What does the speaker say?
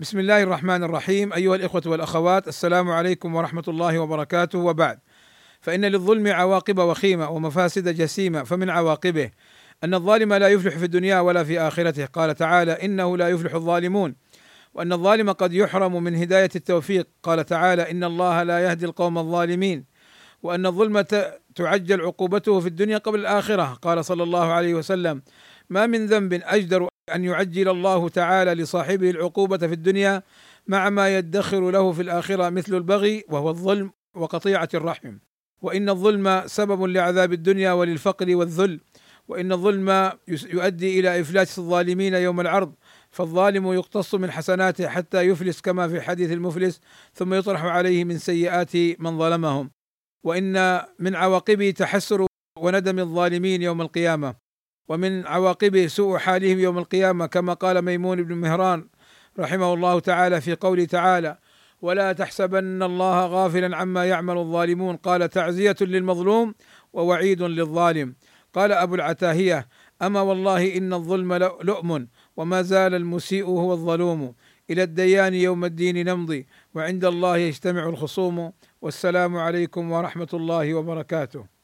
بسم الله الرحمن الرحيم ايها الاخوه والاخوات السلام عليكم ورحمه الله وبركاته وبعد فان للظلم عواقب وخيمه ومفاسد جسيمه فمن عواقبه ان الظالم لا يفلح في الدنيا ولا في اخرته قال تعالى انه لا يفلح الظالمون وان الظالم قد يحرم من هدايه التوفيق قال تعالى ان الله لا يهدي القوم الظالمين وان الظلم تعجل عقوبته في الدنيا قبل الاخره قال صلى الله عليه وسلم ما من ذنب اجدر أن يعجل الله تعالى لصاحبه العقوبة في الدنيا مع ما يدخر له في الآخرة مثل البغي وهو الظلم وقطيعة الرحم. وإن الظلم سبب لعذاب الدنيا وللفقر والذل. وإن الظلم يؤدي إلى إفلاس الظالمين يوم العرض. فالظالم يقتص من حسناته حتى يفلس كما في حديث المفلس ثم يطرح عليه من سيئات من ظلمهم. وإن من عواقبه تحسر وندم الظالمين يوم القيامة. ومن عواقبه سوء حالهم يوم القيامة كما قال ميمون بن مهران رحمه الله تعالى في قوله تعالى ولا تحسبن الله غافلا عما يعمل الظالمون قال تعزية للمظلوم ووعيد للظالم قال أبو العتاهية أما والله إن الظلم لؤم وما زال المسيء هو الظلوم. إلى الديان يوم الدين نمضي وعند الله يجتمع الخصوم. والسلام عليكم ورحمة الله وبركاته